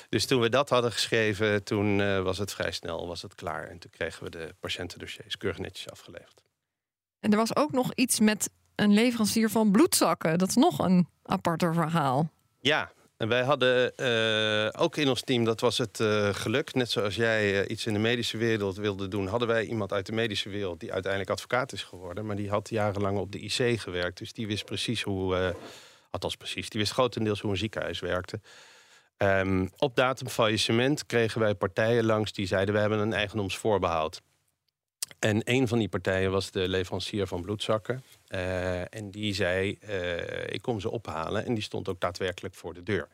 Dus toen we dat hadden geschreven, toen eh, was het vrij snel was het klaar. En toen kregen we de patiëntendossiers keurig netjes afgeleverd. En er was ook nog iets met een leverancier van bloedzakken. Dat is nog een aparter verhaal. Ja, en wij hadden eh, ook in ons team, dat was het eh, geluk. Net zoals jij eh, iets in de medische wereld wilde doen, hadden wij iemand uit de medische wereld die uiteindelijk advocaat is geworden. Maar die had jarenlang op de IC gewerkt. Dus die wist precies hoe, althans precies, die wist grotendeels hoe een ziekenhuis werkte. Ehm, op datum faillissement kregen wij partijen langs die zeiden: we hebben een eigendomsvoorbehoud. En een van die partijen was de leverancier van bloedzakken. Eh, en die zei: eh, Ik kom ze ophalen. En die stond ook daadwerkelijk voor de deur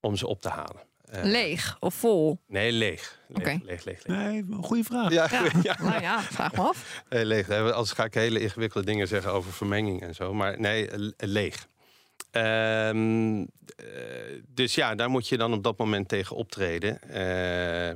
om ze op te halen. Eh, Leeg of vol? Nee, leeg. Leeg, leeg, leeg, leeg. Nee, goede vraag. Ja, Ja. ja. Nou ja, vraag me af. Leeg. Anders ga ik hele ingewikkelde dingen zeggen over vermenging en zo. Maar nee, le- leeg. Ehm, eh, dus ja, daar moet je dan op dat moment tegen optreden. Eh,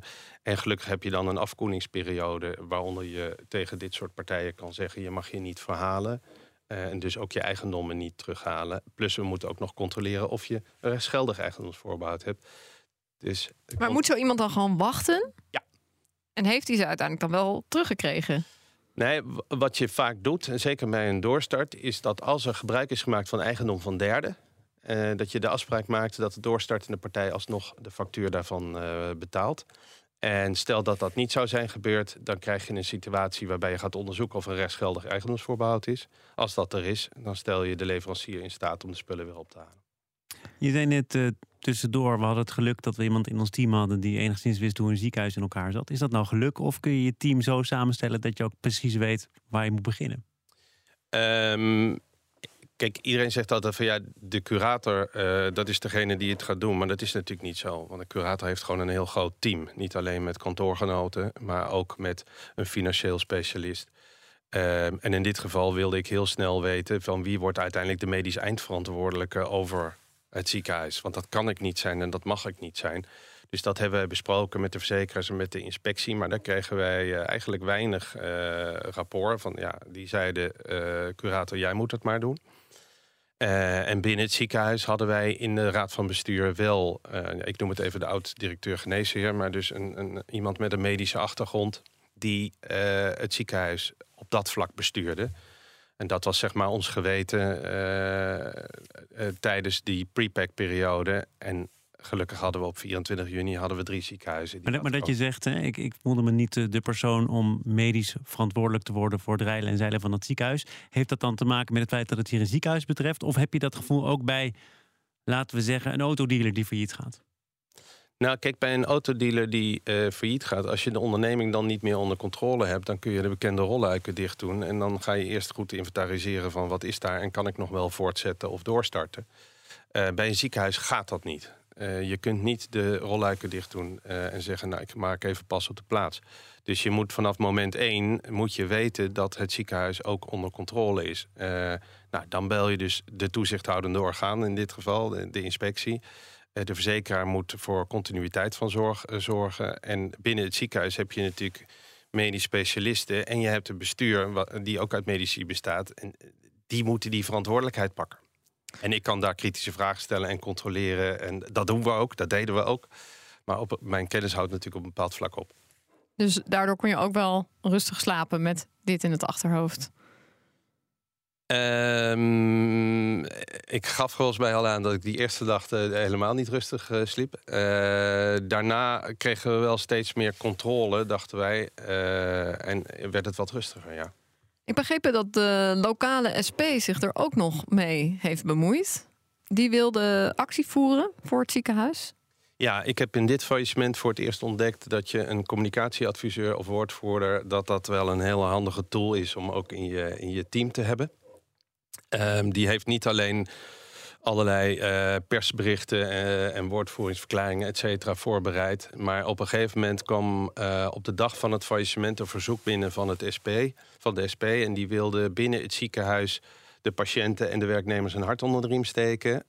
en gelukkig heb je dan een afkoelingsperiode... waaronder je tegen dit soort partijen kan zeggen... je mag je niet verhalen. eh, en dus ook je eigendommen niet terughalen. Plus we moeten ook nog controleren of je een rechtsgeldig eigendomsvoorbehoud hebt. Dus, Maar moet zo iemand dan gewoon wachten? Ja. En heeft hij ze uiteindelijk dan wel teruggekregen? Nee, wat je vaak doet, en zeker bij een doorstart, is dat als er gebruik is gemaakt van eigendom van derden, eh, dat je de afspraak maakt dat de doorstartende partij alsnog de factuur daarvan eh, betaalt. En stel dat dat niet zou zijn gebeurd, dan krijg je een situatie waarbij je gaat onderzoeken of er rechtsgeldig eigendomsvoorbehoud is. Als dat er is, dan stel je de leverancier in staat om de spullen weer op te halen. Je zei net eh, tussendoor, we hadden het geluk dat we iemand in ons team hadden die enigszins wist hoe een ziekenhuis in elkaar zat. Is dat nou geluk of kun je je team zo samenstellen dat je ook precies weet waar je moet beginnen? Ehm, kijk, iedereen zegt altijd van ja, de curator, eh, dat is degene die het gaat doen. Maar dat is natuurlijk niet zo. Want een curator heeft gewoon een heel groot team. Niet alleen met kantoorgenoten, maar ook met een financieel specialist. Ehm, en in dit geval wilde ik heel snel weten van wie wordt uiteindelijk de medisch eindverantwoordelijke over het ziekenhuis. Want dat kan ik niet zijn en dat mag ik niet zijn. Dus dat hebben we besproken met de verzekeraars en met de inspectie. Maar daar kregen wij eh, eigenlijk weinig eh, rapport van. Ja, die zeiden, eh, curator, jij moet het maar doen. En binnen het ziekenhuis hadden wij in de raad van bestuur wel... ik noem het even de oud-directeur geneesheer... maar dus een, een, iemand met een medische achtergrond... die het ziekenhuis op dat vlak bestuurde. En dat was zeg maar ons geweten eh, eh, tijdens die pre-pack-periode. En gelukkig hadden we op 24 juni hadden we drie ziekenhuizen. die Maar, dat- maar dat je zegt, hè, ik, ik voelde me niet eh, de persoon om medisch verantwoordelijk te worden voor het rijlen en zeilen van het ziekenhuis. Heeft dat dan te maken met het feit dat het hier een ziekenhuis betreft? Of heb je dat gevoel ook bij, laten we zeggen, een autodealer die failliet gaat? Nou, kijk, bij een autodealer die uh, failliet gaat, als je de onderneming dan niet meer onder controle hebt, dan kun je de bekende rolluiken dicht doen. En dan ga je eerst goed inventariseren van wat is daar en kan ik nog wel voortzetten of doorstarten. Uh, bij een ziekenhuis gaat dat niet. Uh, je kunt niet de rolluiken dicht doen en zeggen, nou, ik maak even pas op de plaats. Dus je moet vanaf moment één moet je weten dat het ziekenhuis ook onder controle is. nou, dan bel je dus de toezichthoudende orgaan, in dit geval, de inspectie. Eh, de verzekeraar moet voor continuïteit van zorg eh, zorgen. En binnen het ziekenhuis heb je natuurlijk medisch specialisten. En je hebt een bestuur die ook uit medici bestaat. En eh, die moeten die verantwoordelijkheid pakken. En ik kan daar kritische vragen stellen en controleren. En dat doen we ook, dat deden we ook. Maar op, mijn kennis houdt natuurlijk op een bepaald vlak op. Dus daardoor kon je ook wel rustig slapen met dit in het achterhoofd. Um, ik gaf volgens mij al aan dat ik die eerste dag uh, helemaal niet rustig uh, sliep. Uh, daarna kregen we wel steeds meer controle, dachten wij. en werd het wat rustiger, ja. Ik begreep dat de lokale SP zich er ook nog mee heeft bemoeid. Die wilde actie voeren voor het ziekenhuis. Ja, ik heb in dit faillissement voor het eerst ontdekt dat je een communicatieadviseur of woordvoerder, dat dat wel een hele handige tool is om ook in je, in je team te hebben. Um, die heeft niet alleen allerlei uh, persberichten uh, en woordvoeringsverklaringen, et cetera, voorbereid. Maar op een gegeven moment kwam uh, op de dag van het faillissement een verzoek binnen van, het SP, van de SP. En die wilde binnen het ziekenhuis de patiënten en de werknemers een hart onder de riem steken.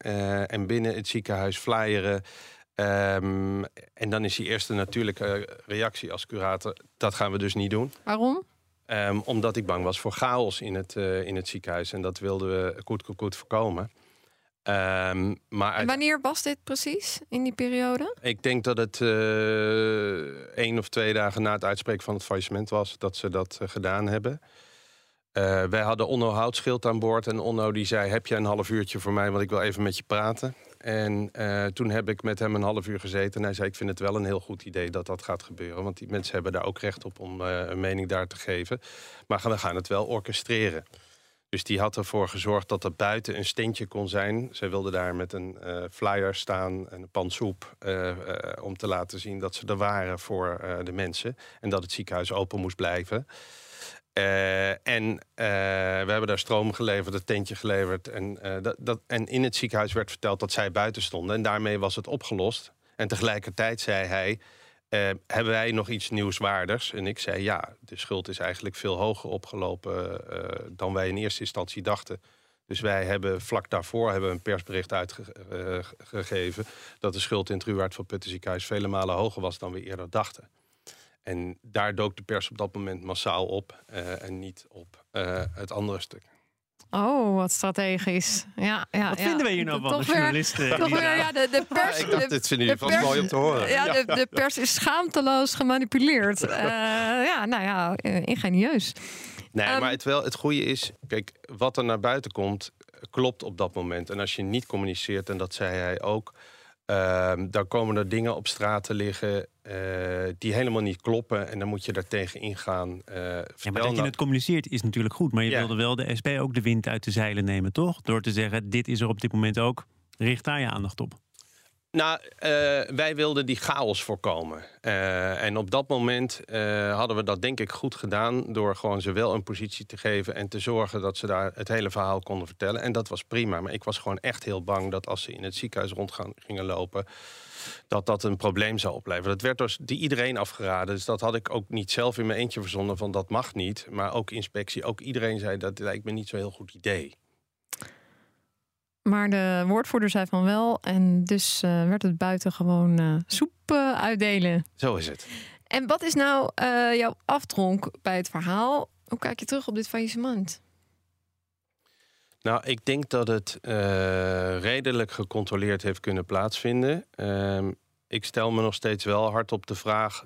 en binnen het ziekenhuis flyeren. Um, en dan is die eerste natuurlijke reactie als curator: dat gaan we dus niet doen. Waarom? Um, omdat ik bang was voor chaos in het, uh, in het ziekenhuis. En dat wilden we goed, goed, goed voorkomen. Um, maar en wanneer was dit precies in die periode? Ik denk dat het uh, één of twee dagen na het uitspreken van het faillissement was dat ze dat uh, gedaan hebben. wij hadden Onno Houtschild aan boord en Onno die zei: Heb je een half uurtje voor mij, want ik wil even met je praten. En uh, toen heb ik met hem een half uur gezeten. En hij zei: Ik vind het wel een heel goed idee dat dat gaat gebeuren. Want die mensen hebben daar ook recht op om uh, een mening daar te geven. Maar we gaan het wel orchestreren. Dus die had ervoor gezorgd dat er buiten een steentje kon zijn. Zij wilde daar met een uh, flyer staan, een pan soep. om te laten zien dat ze er waren voor de mensen. En dat het ziekenhuis open moest blijven. Uh, en uh, we hebben daar stroom geleverd, een tentje geleverd. En, uh, dat, dat, en in het ziekenhuis werd verteld dat zij buiten stonden. En daarmee was het opgelost. En tegelijkertijd zei hij: Hebben wij nog iets nieuwswaardigs? En ik zei: Ja, de schuld is eigenlijk veel hoger opgelopen dan wij in eerste instantie dachten. Dus wij hebben vlak daarvoor hebben een persbericht uitgegeven dat de schuld in het Ruwaard van Putten ziekenhuis vele malen hoger was dan we eerder dachten. En daar dook de pers op dat moment massaal op uh, en niet op uh, het andere stuk. Oh, wat strategisch. Ja, ja, wat ja. vinden we hier nou van, de journalisten? Toch weer, ja, de, de pers... Ja, ik dacht, dit vinden jullie vast mooi om te horen. Ja, de, de pers is schaamteloos gemanipuleerd. Uh, ja, nou ja, ingenieus. Nee, um, maar het, wel, het goede is... Kijk, wat er naar buiten komt, klopt op dat moment. En als je niet communiceert, en dat zei hij ook... Uh, dan komen er dingen op straat te liggen uh, die helemaal niet kloppen. En dan moet je daar tegen ingaan. Uh, ja, maar dat je het communiceert is natuurlijk goed. Maar je ja. wilde wel de SP ook de wind uit de zeilen nemen, toch? Door te zeggen, dit is er op dit moment ook. Richt daar je aandacht op. Nou, uh, wij wilden die chaos voorkomen. Uh, en op dat moment uh, hadden we dat denk ik goed gedaan... door gewoon ze wel een positie te geven... en te zorgen dat ze daar het hele verhaal konden vertellen. En dat was prima. Maar ik was gewoon echt heel bang dat als ze in het ziekenhuis rond gingen lopen... dat dat een probleem zou opleveren. Dat werd door die iedereen afgeraden. Dus dat had ik ook niet zelf in mijn eentje verzonnen van dat mag niet. Maar ook inspectie, ook iedereen zei dat lijkt me niet zo'n heel goed idee. Maar de woordvoerder zei van wel. En dus uh, werd het buiten gewoon uh, soep uh, uitdelen. Zo is het. En wat is nou jouw aftronk bij het verhaal? Hoe kijk je terug op dit faillissement? Nou, ik denk dat het redelijk gecontroleerd heeft kunnen plaatsvinden. Ehm, ik stel me nog steeds wel hardop de vraag: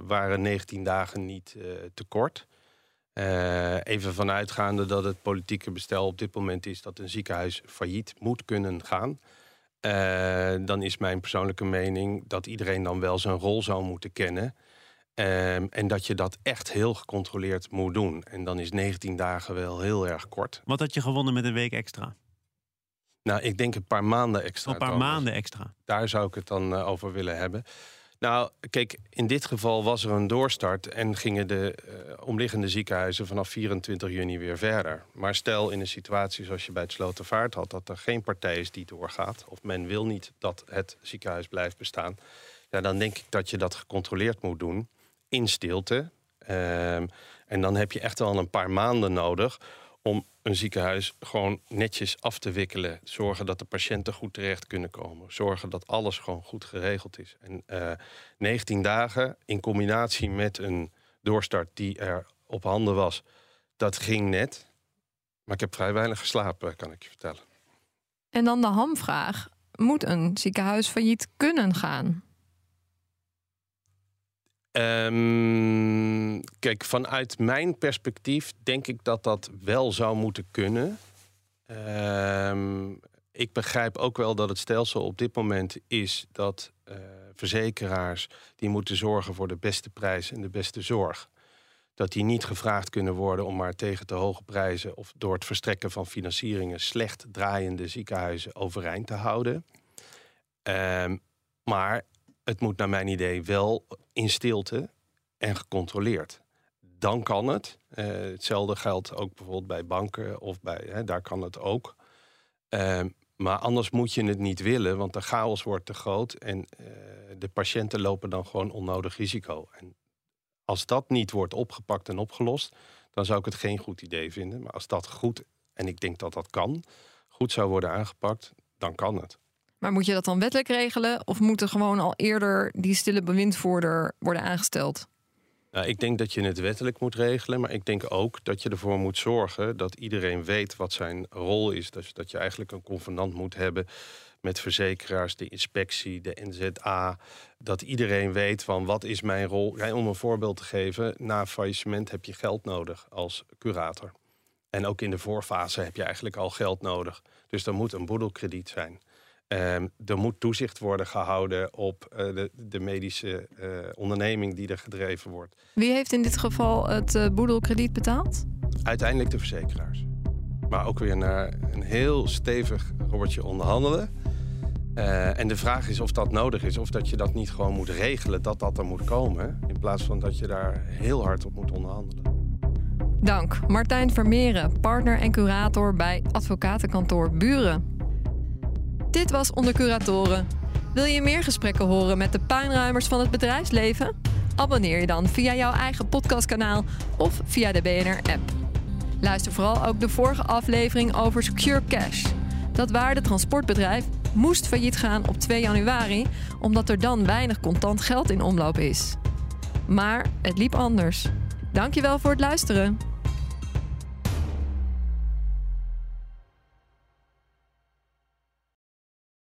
waren 19 dagen niet te kort? Uh, even vanuitgaande dat het politieke bestel op dit moment is dat een ziekenhuis failliet moet kunnen gaan. Uh, dan is mijn persoonlijke mening dat iedereen dan wel zijn rol zou moeten kennen. Uh, en dat je dat echt heel gecontroleerd moet doen. En dan is 19 dagen wel heel erg kort. Wat had je gewonnen met een week extra? Nou, ik denk een paar maanden extra. Een paar maanden extra. Daar zou ik het dan eh, over willen hebben. Nou, kijk, in dit geval was er een doorstart en gingen de eh, omliggende ziekenhuizen vanaf 24 juni weer verder. Maar stel in een situatie zoals je bij het Slotervaart had, dat er geen partij is die doorgaat, of men wil niet dat het ziekenhuis blijft bestaan, ja, dan denk ik dat je dat gecontroleerd moet doen, in stilte. Ehm, en dan heb je echt wel een paar maanden nodig om een ziekenhuis gewoon netjes af te wikkelen. Zorgen dat de patiënten goed terecht kunnen komen. Zorgen dat alles gewoon goed geregeld is. En eh 19 dagen in combinatie met een doorstart die er op handen was, dat ging net. Maar ik heb vrij weinig geslapen, kan ik je vertellen. En dan de hamvraag. Moet een ziekenhuis failliet kunnen gaan? Ehm, kijk, vanuit mijn perspectief denk ik dat dat wel zou moeten kunnen. Ehm, ik begrijp ook wel dat het stelsel op dit moment is dat eh, verzekeraars die moeten zorgen voor de beste prijs en de beste zorg. Dat die niet gevraagd kunnen worden om maar tegen te hoge prijzen of door het verstrekken van financieringen slecht draaiende ziekenhuizen overeind te houden. Ehm, maar het moet naar mijn idee wel in stilte en gecontroleerd. Dan kan het. Eh, hetzelfde geldt ook bijvoorbeeld bij banken of bij, hè, daar kan het ook. Ehm, maar anders moet je het niet willen, want de chaos wordt te groot en eh, de patiënten lopen dan gewoon onnodig risico. En als dat niet wordt opgepakt en opgelost, dan zou ik het geen goed idee vinden. Maar als dat goed, en ik denk dat dat kan, goed zou worden aangepakt, dan kan het. Maar moet je dat dan wettelijk regelen? Of moet er gewoon al eerder die stille bewindvoerder worden aangesteld? Nou, ik denk dat je het wettelijk moet regelen, maar ik denk ook dat je ervoor moet zorgen dat iedereen weet wat zijn rol is. Dus dat je eigenlijk een convenant moet hebben met verzekeraars, de inspectie, de NZA. Dat iedereen weet van wat is mijn rol. Om een voorbeeld te geven, na faillissement heb je geld nodig als curator. En ook in de voorfase heb je eigenlijk al geld nodig. Dus er moet een boedelkrediet zijn. Ehm, er moet toezicht worden gehouden op eh, de, de medische eh, onderneming die er gedreven wordt. Wie heeft in dit geval het eh, boedelkrediet betaald? Uiteindelijk de verzekeraars. Maar ook weer naar een heel stevig robbertje onderhandelen. En de vraag is of dat nodig is, of dat je dat niet gewoon moet regelen, dat dat er moet komen. In plaats van dat je daar heel hard op moet onderhandelen. Dank, Martijn Vermeeren, partner en curator bij advocatenkantoor Buren. Dit was Onder Curatoren. Wil je meer gesprekken horen met de puinruimers van het bedrijfsleven? Abonneer je dan via jouw eigen podcastkanaal of via de BNR-app. Luister vooral ook de vorige aflevering over Secure Cash. Dat waardetransportbedrijf moest failliet gaan op 2 januari, omdat er dan weinig contant geld in omloop is. Maar het liep anders. Dankjewel voor het luisteren.